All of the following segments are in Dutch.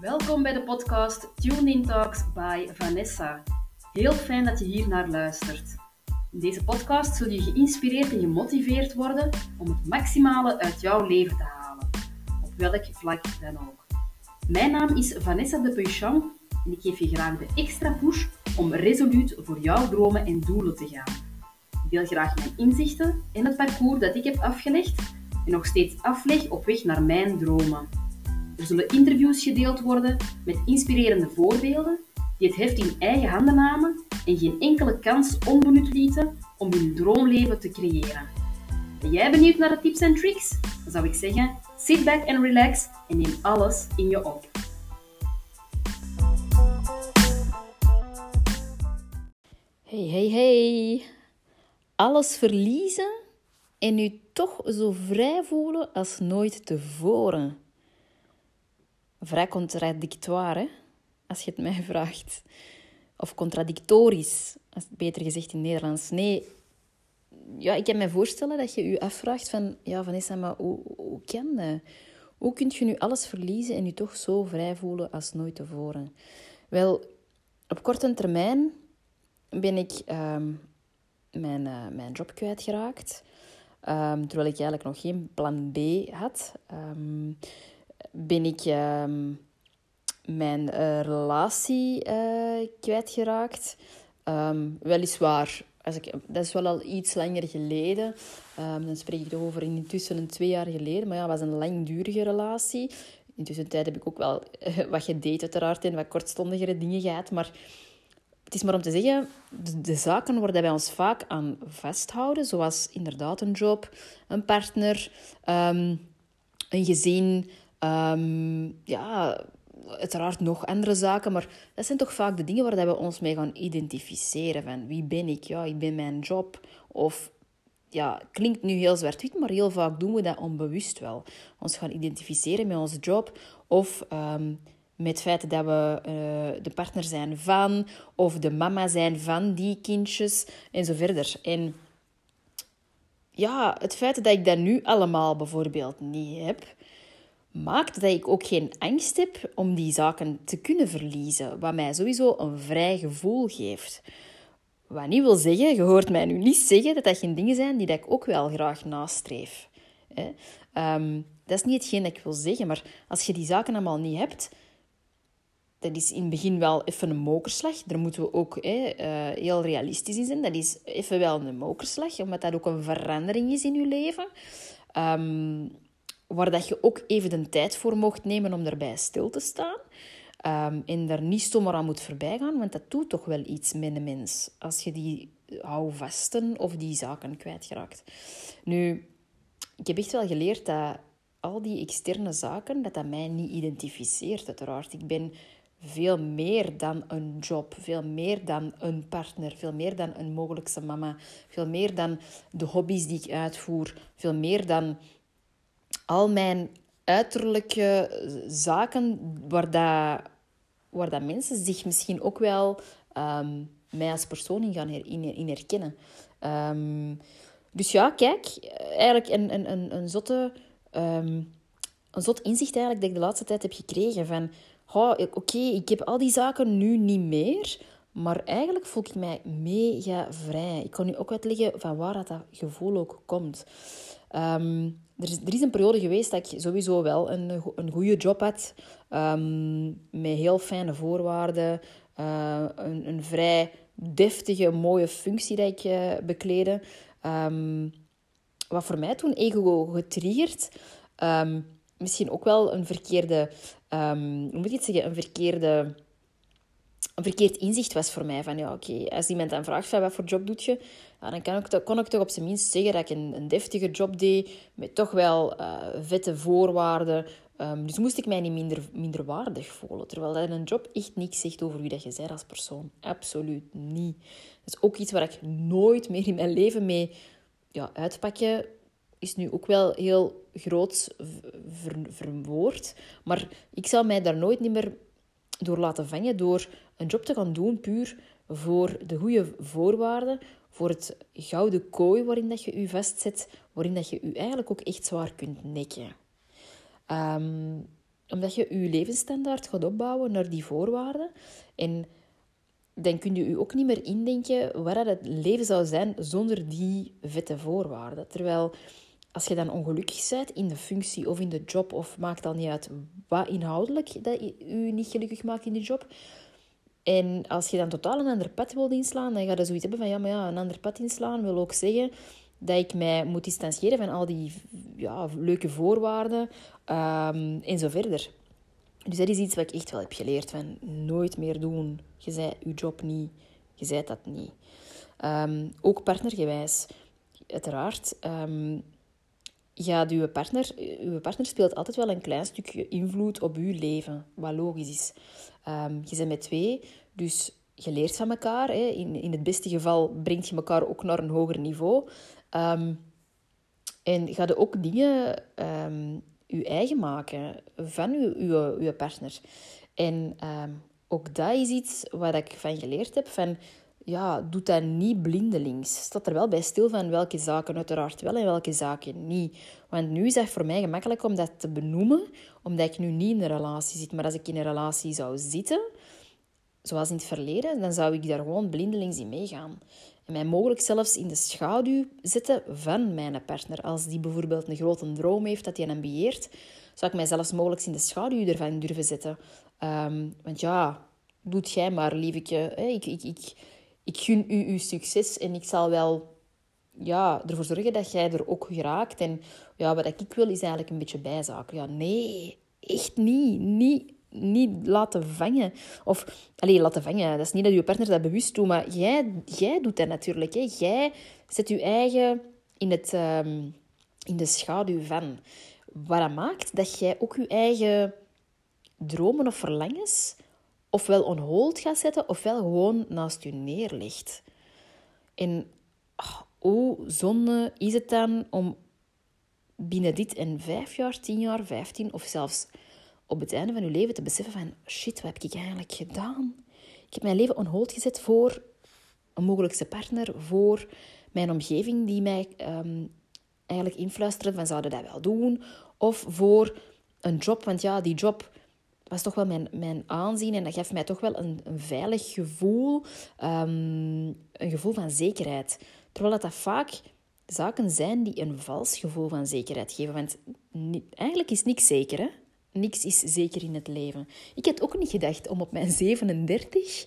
Welkom bij de podcast Tune In Talks by Vanessa. Heel fijn dat je hier naar luistert. In deze podcast zul je geïnspireerd en gemotiveerd worden om het maximale uit jouw leven te halen, op welk vlak dan ook. Mijn naam is Vanessa de Peuchon en ik geef je graag de extra push om resoluut voor jouw dromen en doelen te gaan. Ik deel graag mijn inzichten en het parcours dat ik heb afgelegd en nog steeds afleg op weg naar mijn dromen. Er zullen interviews gedeeld worden met inspirerende voorbeelden die het heft in eigen handen namen en geen enkele kans onbenut lieten om hun droomleven te creëren. Ben jij benieuwd naar de tips en tricks? Dan zou ik zeggen, sit back and relax en neem alles in je op. Hey, hey, hey. Alles verliezen en u toch zo vrij voelen als nooit tevoren. Vrij contradictoire, als je het mij vraagt. Of contradictorisch, beter gezegd in Nederlands. Nee, ja, ik kan me voorstellen dat je je afvraagt van... Ja, Vanessa, maar hoe, hoe kan dat? Hoe kun je nu alles verliezen en je toch zo vrij voelen als nooit tevoren? Wel, op korte termijn ben ik ehm, mijn, uh, mijn job kwijtgeraakt. Um, terwijl ik eigenlijk nog geen plan B had. Um, ben ik mijn uh, relatie uh, kwijtgeraakt. weliswaar, als ik, dat is wel al iets langer geleden. dan spreek ik over intussen een twee jaar geleden. Maar ja, het was een langdurige relatie. Intussen tijd heb ik ook wel wat gedate uiteraard en wat kortstondigere dingen gehad. Maar het is maar om te zeggen, de, zaken waar wij ons vaak aan vasthouden, zoals inderdaad een job, een partner, ehm, een gezin, um, ja, uiteraard nog andere zaken, maar dat zijn toch vaak de dingen waar we ons mee gaan identificeren. Van wie ben ik? Ja, ik ben mijn job. Of ja, klinkt nu heel zwart-wit, maar heel vaak doen we dat onbewust wel. Ons gaan identificeren met onze job of ehm, met het feit dat we uh, de partner zijn van, of de mama zijn van die kindjes, en zo verder. En ja, het feit dat ik dat nu allemaal bijvoorbeeld niet heb, maakt dat ik ook geen angst heb om die zaken te kunnen verliezen, wat mij sowieso een vrij gevoel geeft. Wat niet wil zeggen, je hoort mij nu niet zeggen dat dat geen dingen zijn die dat ik ook wel graag nastreef. Um, dat is niet hetgeen dat ik wil zeggen, maar als je die zaken allemaal niet hebt, dat is in het begin wel even een mokerslag. Daar moeten we ook hè, uh, heel realistisch in zijn. Dat is even wel een mokerslag, omdat dat ook een verandering is in je leven. Um, waar dat je ook even de tijd voor mocht nemen om erbij stil te staan. Um, en daar niet zomaar aan moet voorbij gaan, want dat doet toch wel iets met een mens. Als je die houvasten of die zaken kwijtgeraakt. Nu, ik heb echt wel geleerd dat al die externe zaken, dat dat mij niet identificeert, uiteraard. Ik ben veel meer dan een job, veel meer dan een partner, veel meer dan een mogelijkse mama, veel meer dan de hobby's die ik uitvoer, veel meer dan al mijn uiterlijke zaken waar, dat, waar dat mensen zich misschien ook wel um, mij als persoon in gaan her, in, herkennen. Um, dus ja, kijk, eigenlijk een, een, een, een zotte... Um, een zot inzicht eigenlijk dat ik de laatste tijd heb gekregen van oké, ik heb al die zaken nu niet meer, maar eigenlijk voel ik mij mega vrij. Ik kan nu ook uitleggen van waar dat gevoel ook komt. Um, er, is, er is een periode geweest dat ik sowieso wel een, een goede job had, um, met heel fijne voorwaarden, uh, een, een vrij deftige, mooie functie dat ik uh, bekleedde. Um, wat voor mij toen ego getriggerd, misschien ook wel een verkeerde hoe moet ik het zeggen, een verkeerde een verkeerd inzicht was voor mij. Van ja, oké, als iemand dan vraagt van wat voor job doet je, dan kan ik, kon ik toch op zijn minst zeggen dat ik een, een deftige job deed, met toch wel uh, vette voorwaarden. Um, dus moest ik mij niet minder, minder waardig voelen. Terwijl dat een job echt niks zegt over wie dat je bent als persoon. Absoluut niet. Dat is ook iets waar ik nooit meer in mijn leven mee ja, uitpakken is nu ook wel heel groot ver, verwoord. Maar ik zal mij daar nooit niet meer door laten vangen door een job te gaan doen puur voor de goede voorwaarden, voor het gouden kooi waarin dat je je vestzet, waarin dat je je eigenlijk ook echt zwaar kunt nekken. Um, omdat je je levensstandaard gaat opbouwen naar die voorwaarden. En dan kun je je ook niet meer indenken waar het leven zou zijn zonder die vette voorwaarden. Terwijl als je dan ongelukkig bent in de functie of in de job, of maakt dan niet uit wat inhoudelijk dat je je niet gelukkig maakt in die job. En als je dan totaal een ander pad wilt inslaan, dan ga je zoiets hebben van ja, maar ja, een ander pad inslaan wil ook zeggen dat ik mij moet distancieren van al die ja, leuke voorwaarden um, en zo verder. Dus dat is iets wat ik echt wel heb geleerd. Van nooit meer doen. Je zei je job niet. Je zei dat niet. Um, ook partnergewijs. Uiteraard. Um, ja, uw partner, uw partner speelt altijd wel een klein stukje invloed op uw leven. Wat logisch is. Um, je bent met twee, dus je leert van elkaar. Hè. In, in het beste geval brengt je elkaar ook naar een hoger niveau. Um, en ga je ook dingen um, je eigen maken van uw, uw, uw partner. En ook dat is iets wat ik van geleerd heb. Van, ja, doe dat niet blindelings. Staat er wel bij stil van welke zaken uiteraard wel en welke zaken niet. Want nu is het voor mij gemakkelijk om dat te benoemen, omdat ik nu niet in een relatie zit. Maar als ik in een relatie zou zitten, zoals in het verleden, dan zou ik daar gewoon blindelings in meegaan. En mij mogelijk zelfs in de schaduw zetten van mijn partner. Als die bijvoorbeeld een grote droom heeft dat hij ambieert, zou ik mij zelfs mogelijk in de schaduw ervan durven zetten. Um, want ja, doet jij maar, lieveke. Ik, ik, ik, ik gun u uw succes en ik zal wel ja, ervoor zorgen dat jij er ook geraakt. En ja, wat ik wil is eigenlijk een beetje bijzaken. Ja, nee, echt niet. Niet niet laten vangen. Of, alleen laten vangen. Dat is niet dat je partner dat bewust doet, maar jij, jij doet dat natuurlijk. Hè. Jij zet je eigen in, het, um, in de schaduw van. Wat maakt dat jij ook je eigen dromen of verlangens ofwel on hold gaat zetten, ofwel gewoon naast je neerlegt. En oh, hoe zonde is het dan om binnen dit en vijf jaar, tien jaar, vijftien of zelfs op het einde van je leven te beseffen van shit, wat heb ik eigenlijk gedaan? Ik heb mijn leven on hold gezet voor een mogelijkse partner, voor mijn omgeving die mij um, eigenlijk influisterde van zouden dat wel doen, of voor een job, want ja, die job was toch wel mijn, mijn aanzien en dat gaf mij toch wel een, een veilig gevoel, um, een gevoel van zekerheid. Terwijl dat, dat vaak zaken zijn die een vals gevoel van zekerheid geven. Want eigenlijk is niks zeker, hè? Niks is zeker in het leven. Ik had ook niet gedacht om op mijn 37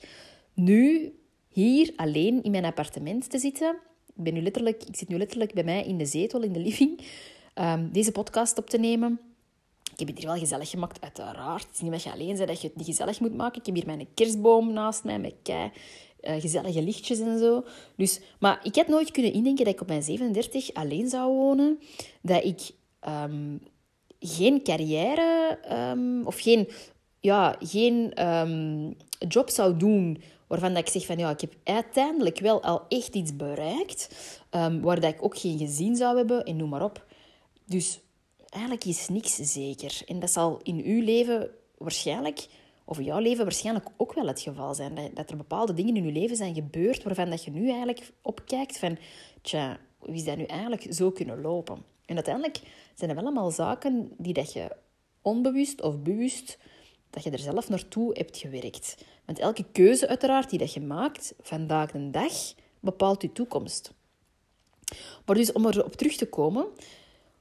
nu hier alleen in mijn appartement te zitten. Ik, ben nu letterlijk, ik zit nu letterlijk bij mij in de zetel, in de living, um, deze podcast op te nemen. Heb het hier wel gezellig gemaakt, uiteraard. Het is niet dat je alleen bent dat je het niet gezellig moet maken. Ik heb hier mijn kerstboom naast mij met kei uh, gezellige lichtjes en zo. Dus, maar ik had nooit kunnen indenken dat ik op mijn 37 alleen zou wonen. Dat ik um, geen carrière um, of geen, ja, geen um, job zou doen waarvan dat ik zeg van ja, ik heb uiteindelijk wel al echt iets bereikt, waar dat ik ook geen gezin zou hebben en noem maar op. Dus eigenlijk is niks zeker. En dat zal in uw leven waarschijnlijk, of in jouw leven waarschijnlijk ook wel het geval zijn. Dat, dat er bepaalde dingen in je leven zijn gebeurd waarvan dat je nu eigenlijk opkijkt van, tja, hoe is dat nu eigenlijk zo kunnen lopen? En uiteindelijk zijn er wel allemaal zaken die dat je onbewust of bewust, dat je er zelf naartoe hebt gewerkt. Want elke keuze uiteraard die dat je maakt, vandaag de dag, bepaalt je toekomst. Maar dus om erop terug te komen,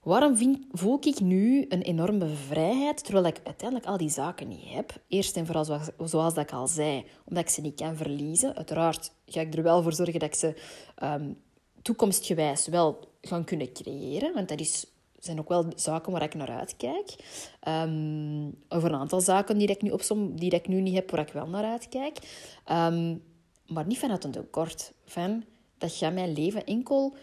waarom vind, voel ik nu een enorme vrijheid, terwijl ik uiteindelijk al die zaken niet heb? Eerst en vooral zoals, dat ik al zei, omdat ik ze niet kan verliezen. Uiteraard ga ik er wel voor zorgen dat ik ze um, toekomstgewijs wel gaan kunnen creëren, want dat is zijn ook wel zaken waar ik naar uitkijk. Um, over een aantal zaken die ik nu opsom, die ik nu niet heb, waar ik wel naar uitkijk. Um, maar niet vanuit een tekort. Van, dat gaat mijn leven enkel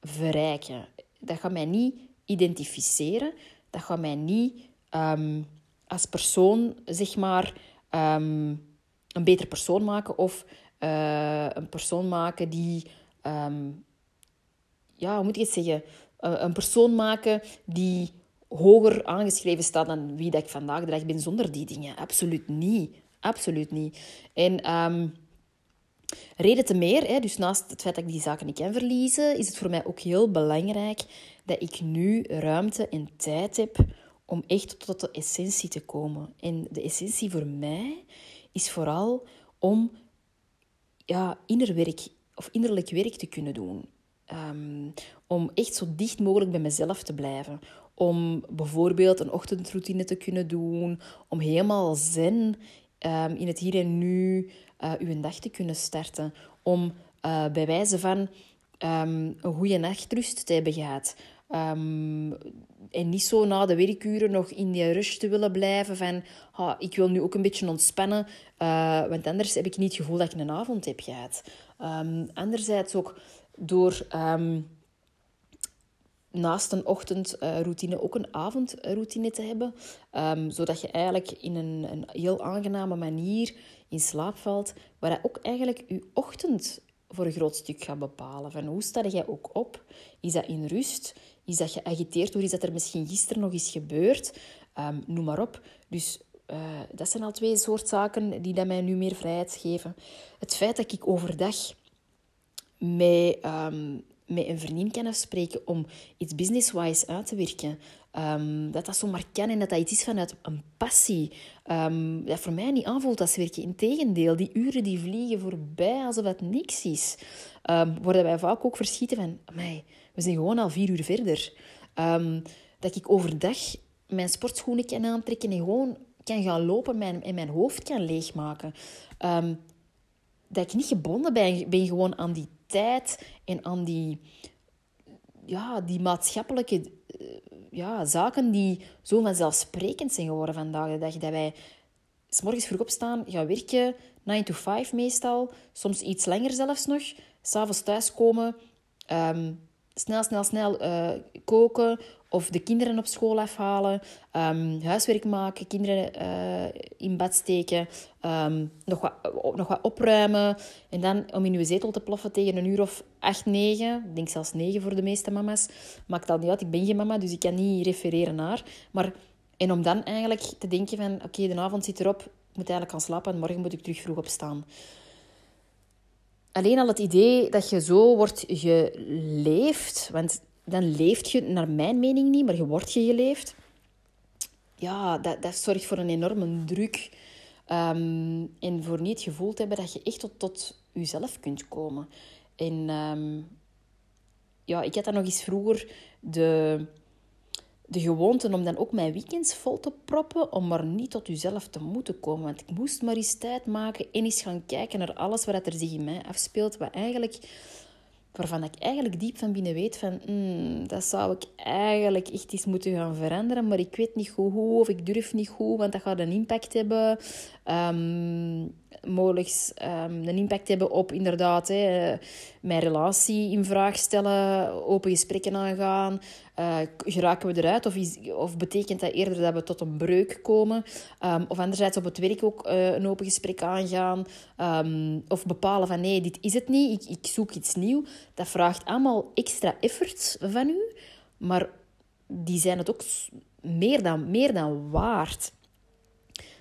verrijken. Dat gaat mij niet identificeren. Dat gaat mij niet um, als persoon, zeg maar, een beter persoon maken. Of uh, een persoon maken die... ja, hoe moet ik het zeggen? Eh, een persoon maken die hoger aangeschreven staat dan wie dat ik vandaag de ben zonder die dingen. Absoluut niet. Absoluut niet. En reden te meer, hè, dus naast het feit dat ik die zaken niet kan verliezen, is het voor mij ook heel belangrijk dat ik nu ruimte en tijd heb om echt tot de essentie te komen. En de essentie voor mij is vooral om ja, innerwerk of innerlijk werk te kunnen doen. Ehm, om echt zo dicht mogelijk bij mezelf te blijven. Om bijvoorbeeld een ochtendroutine te kunnen doen. Om helemaal zen um, in het hier en nu uh, uw dag te kunnen starten. Om uh, bij wijze van um, een goede nachtrust te hebben gehad. Um, en niet zo na de werkuren nog in die rush te willen blijven van ah, ik wil nu ook een beetje ontspannen, uh, want anders heb ik niet het gevoel dat ik een avond heb gehad. Um, anderzijds ook door naast een ochtendroutine ook een avondroutine te hebben, zodat je eigenlijk in een, een heel aangename manier in slaap valt, waar je ook eigenlijk je ochtend voor een groot stuk gaat bepalen. Van hoe sta jij ook op? Is dat in rust? Is dat geagiteerd door iets dat er misschien gisteren nog is gebeurd? Um, noem maar op. Dus uh, dat zijn al twee soort zaken die dat mij nu meer vrijheid geven. Het feit dat ik overdag met, um, met een vriendin kan afspreken om iets business-wise uit te werken. Um, dat dat zomaar kan en dat dat iets is vanuit een passie. Um, dat voor mij niet aanvoelt als werken. Integendeel, die uren die vliegen voorbij alsof het niks is. Um, worden wij vaak ook verschieten van... Amai, we zijn gewoon al vier uur verder. Dat ik overdag mijn sportschoenen kan aantrekken en gewoon kan gaan lopen en mijn hoofd kan leegmaken. Dat ik niet gebonden ben, ben gewoon aan die tijd en aan die, ja, die maatschappelijke uh, ja, zaken die zo vanzelfsprekend zijn geworden vandaag de dag. Dat wij s morgens vroeg opstaan, gaan werken, 9 to 5 meestal, soms iets langer zelfs nog. S'avonds thuiskomen, um, snel, snel, snel uh, koken of de kinderen op school afhalen, um, huiswerk maken, kinderen uh, in bad steken, um, nog, wat, nog wat opruimen en dan om in uw zetel te ploffen tegen een uur of acht, negen, ik denk zelfs negen voor de meeste mama's, maakt dat niet uit, ik ben geen mama, dus ik kan niet refereren naar, maar en om dan eigenlijk te denken van, oké, de avond zit erop, ik moet eigenlijk gaan slapen en morgen moet ik terug vroeg opstaan. Alleen al het idee dat je zo wordt geleefd, want dan leeft je naar mijn mening niet, maar je wordt je geleefd. Ja, dat, dat zorgt voor een enorme druk. Um, en voor niet het gevoel te hebben dat je echt tot, tot jezelf kunt komen. En um, ja, ik had dat nog eens vroeger de de gewoonte om dan ook mijn weekends vol te proppen, om maar niet tot uzelf te moeten komen. Want ik moest maar eens tijd maken en eens gaan kijken naar alles wat er zich in mij afspeelt, wat eigenlijk, waarvan ik eigenlijk diep van binnen weet van, mm, dat zou ik eigenlijk echt eens moeten gaan veranderen, maar ik weet niet hoe, of ik durf niet goed, want dat gaat een impact hebben. Um, mogelijk um, een impact hebben op inderdaad hè, mijn relatie in vraag stellen, open gesprekken aangaan. Uh, geraken we eruit of, is, of betekent dat eerder dat we tot een breuk komen? Um, of anderzijds op het werk ook uh, een open gesprek aangaan. Um, of bepalen van nee, dit is het niet, ik, ik zoek iets nieuws. Dat vraagt allemaal extra effort van u, maar die zijn het ook meer dan, meer dan waard.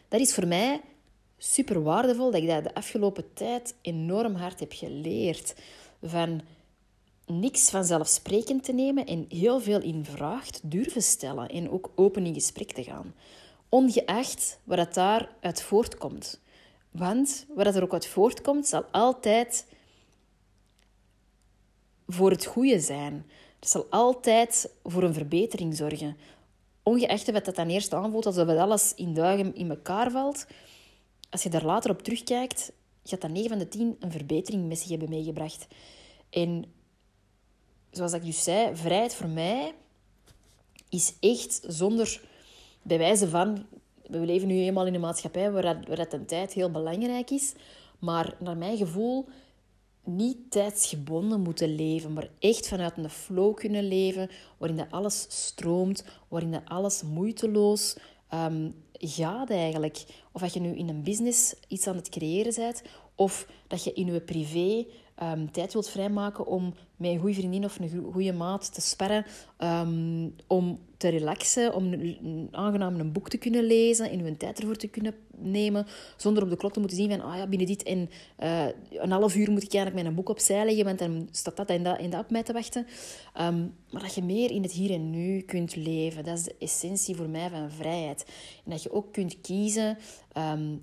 Dat is voor mij super waardevol dat ik dat de afgelopen tijd enorm hard heb geleerd. Van niks vanzelfsprekend te nemen en heel veel in vraag durven stellen en ook open in gesprek te gaan. Ongeacht wat dat daaruit voortkomt. Want wat er ook uit voortkomt, zal altijd voor het goede zijn. Het zal altijd voor een verbetering zorgen. Ongeacht wat dat dan eerst aanvoelt, alsof het alles in duigen in elkaar valt, als je daar later op terugkijkt, gaat dat 9 van de 10 een verbetering met zich hebben meegebracht. En zoals ik dus zei, vrijheid voor mij is echt zonder bewijzen van... We leven nu eenmaal in een maatschappij waar waar dat een tijd heel belangrijk is. Maar naar mijn gevoel niet tijdsgebonden moeten leven, maar echt vanuit een flow kunnen leven, waarin dat alles stroomt, waarin dat alles moeiteloos um, gaat eigenlijk. Of dat je nu in een business iets aan het creëren bent, of dat je in je privé um, tijd wilt vrijmaken om met een goede vriendin of een goede maat te sparren, ehm, om te relaxen, om een, aangenaam een boek te kunnen lezen, in uw tijd ervoor te kunnen nemen, zonder op de klok te moeten zien van, ah ja, binnen dit en uh, een half uur moet ik eigenlijk mijn boek opzij leggen, want dan staat dat en dat en dat op mij te wachten. Um, maar dat je meer in het hier en nu kunt leven, dat is de essentie voor mij van vrijheid. En dat je ook kunt kiezen,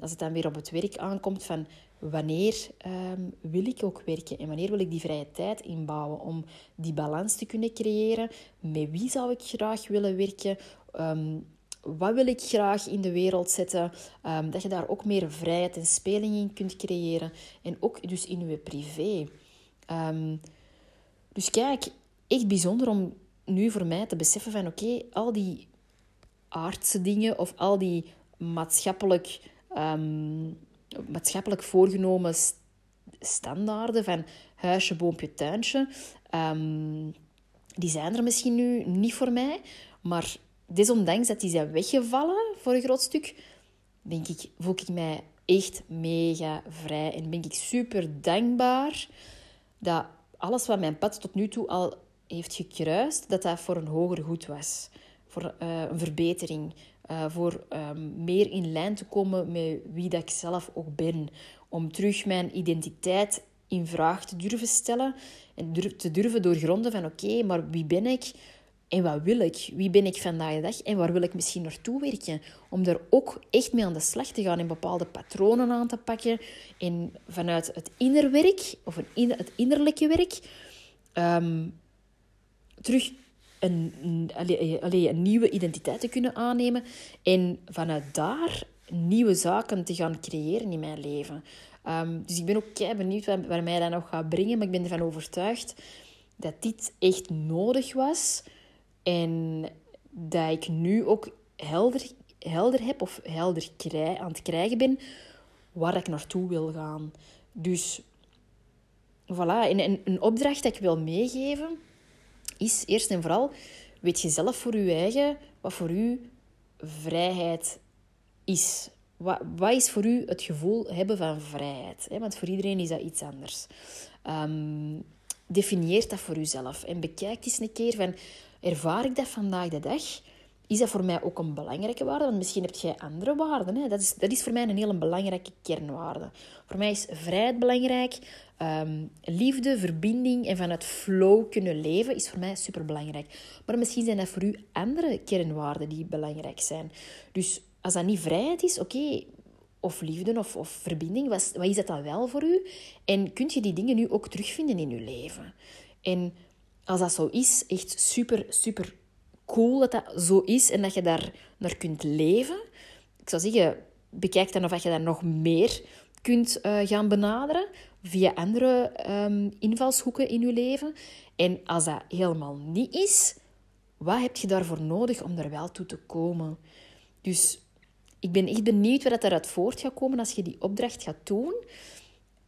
als het dan weer op het werk aankomt, van wanneer um, wil ik ook werken en wanneer wil ik die vrije tijd inbouwen om die balans te kunnen creëren. Met wie zou ik graag willen werken? Um, wat wil ik graag in de wereld zetten? Um, dat je daar ook meer vrijheid en speling in kunt creëren. En ook dus in je privé. dus kijk, echt bijzonder om nu voor mij te beseffen van oké, al die aardse dingen of al die maatschappelijk maatschappelijk voorgenomen standaarden van huisje, boompje, tuintje, ehm, die zijn er misschien nu niet voor mij, maar desondanks dat die zijn weggevallen voor een groot stuk, denk ik, voel ik mij echt mega vrij en ben ik super dankbaar dat alles wat mijn pad tot nu toe al heeft gekruist, dat dat voor een hoger goed was. Voor uh, een verbetering. Uh, voor um, meer in lijn te komen met wie dat ik zelf ook ben. Om terug mijn identiteit in vraag te durven stellen. En durf, te durven doorgronden van oké, maar wie ben ik? En wat wil ik? Wie ben ik vandaag de dag? En waar wil ik misschien naartoe werken? Om daar ook echt mee aan de slag te gaan en bepaalde patronen aan te pakken. En vanuit het innerwerk, of het innerlijke werk, um, terug een, een, een nieuwe identiteit te kunnen aannemen en vanuit daar nieuwe zaken te gaan creëren in mijn leven. Um, dus ik ben ook kei benieuwd waar, waar mij dat nog gaat brengen, maar ik ben ervan overtuigd dat dit echt nodig was en dat ik nu ook helder, helder heb of helder krij, aan het krijgen ben waar ik naartoe wil gaan. Dus voilà, en, en een opdracht dat ik wil meegeven is eerst en vooral, weet je zelf voor je eigen wat voor u vrijheid is. Wat, wat is voor u het gevoel hebben van vrijheid? Want voor iedereen is dat iets anders. Um, definieer dat voor uzelf en bekijk eens een keer van, ervaar ik dat vandaag de dag? Is dat voor mij ook een belangrijke waarde. Want misschien heb jij andere waarden. Hè? Dat, is, dat is voor mij een hele belangrijke kernwaarde. Voor mij is vrijheid belangrijk. Ehm, liefde, verbinding en vanuit flow kunnen leven is voor mij superbelangrijk. Maar misschien zijn dat voor u andere kernwaarden die belangrijk zijn. Dus als dat niet vrijheid is, oké, of liefde of, of verbinding, wat, wat is dat dan wel voor u? En kunt je die dingen nu ook terugvinden in uw leven? En als dat zo is, echt super, super cool dat dat zo is en dat je daar naar kunt leven. Ik zou zeggen, bekijk dan of je daar nog meer kunt uh, gaan benaderen via andere um, invalshoeken in je leven. En als dat helemaal niet is, wat heb je daarvoor nodig om daar wel toe te komen? Dus ik ben echt benieuwd wat eruit voort gaat komen als je die opdracht gaat doen.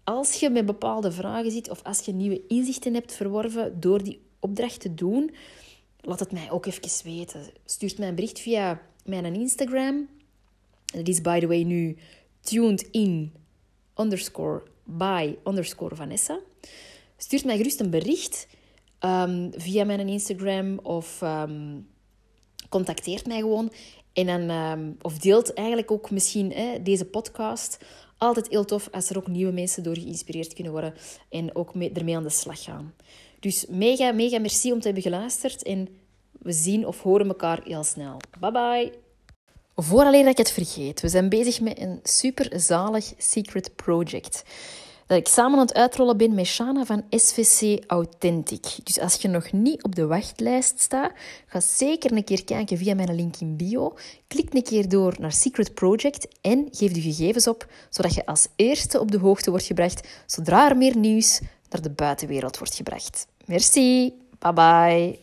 Als je met bepaalde vragen zit of als je nieuwe inzichten hebt verworven door die opdracht te doen, laat het mij ook even weten. Stuurt mij een bericht via mijn Instagram. Dat is, by the way, nu tuned in underscore by underscore Vanessa. Stuurt mij gerust een bericht um, via mijn Instagram of um, contacteert mij gewoon. En dan, um, of deelt eigenlijk ook misschien deze podcast. Altijd heel tof als er ook nieuwe mensen door geïnspireerd kunnen worden en ook mee, ermee aan de slag gaan. Dus mega, mega merci om te hebben geluisterd. En we zien of horen elkaar heel snel. Bye bye. Vooraleer dat ik het vergeet, we zijn bezig met een super zalig secret project. Dat ik samen aan het uitrollen ben met Shana van SVC Authentic. Dus als je nog niet op de wachtlijst staat, ga zeker een keer kijken via mijn link in bio. Klik een keer door naar Secret Project en geef de gegevens op, zodat je als eerste op de hoogte wordt gebracht zodra er meer nieuws naar de buitenwereld wordt gebracht. Merci. Bye bye.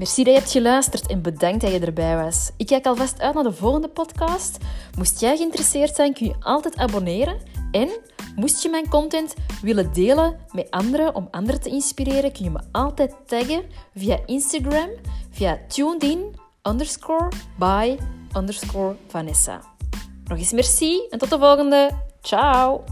Merci dat je hebt geluisterd en bedankt dat je erbij was. Ik kijk alvast uit naar de volgende podcast. Moest jij geïnteresseerd zijn, kun je altijd abonneren. En moest je mijn content willen delen met anderen om anderen te inspireren, kun je me altijd taggen via Instagram, via tunedin underscore by underscore Vanessa. Nog eens merci en tot de volgende. Ciao!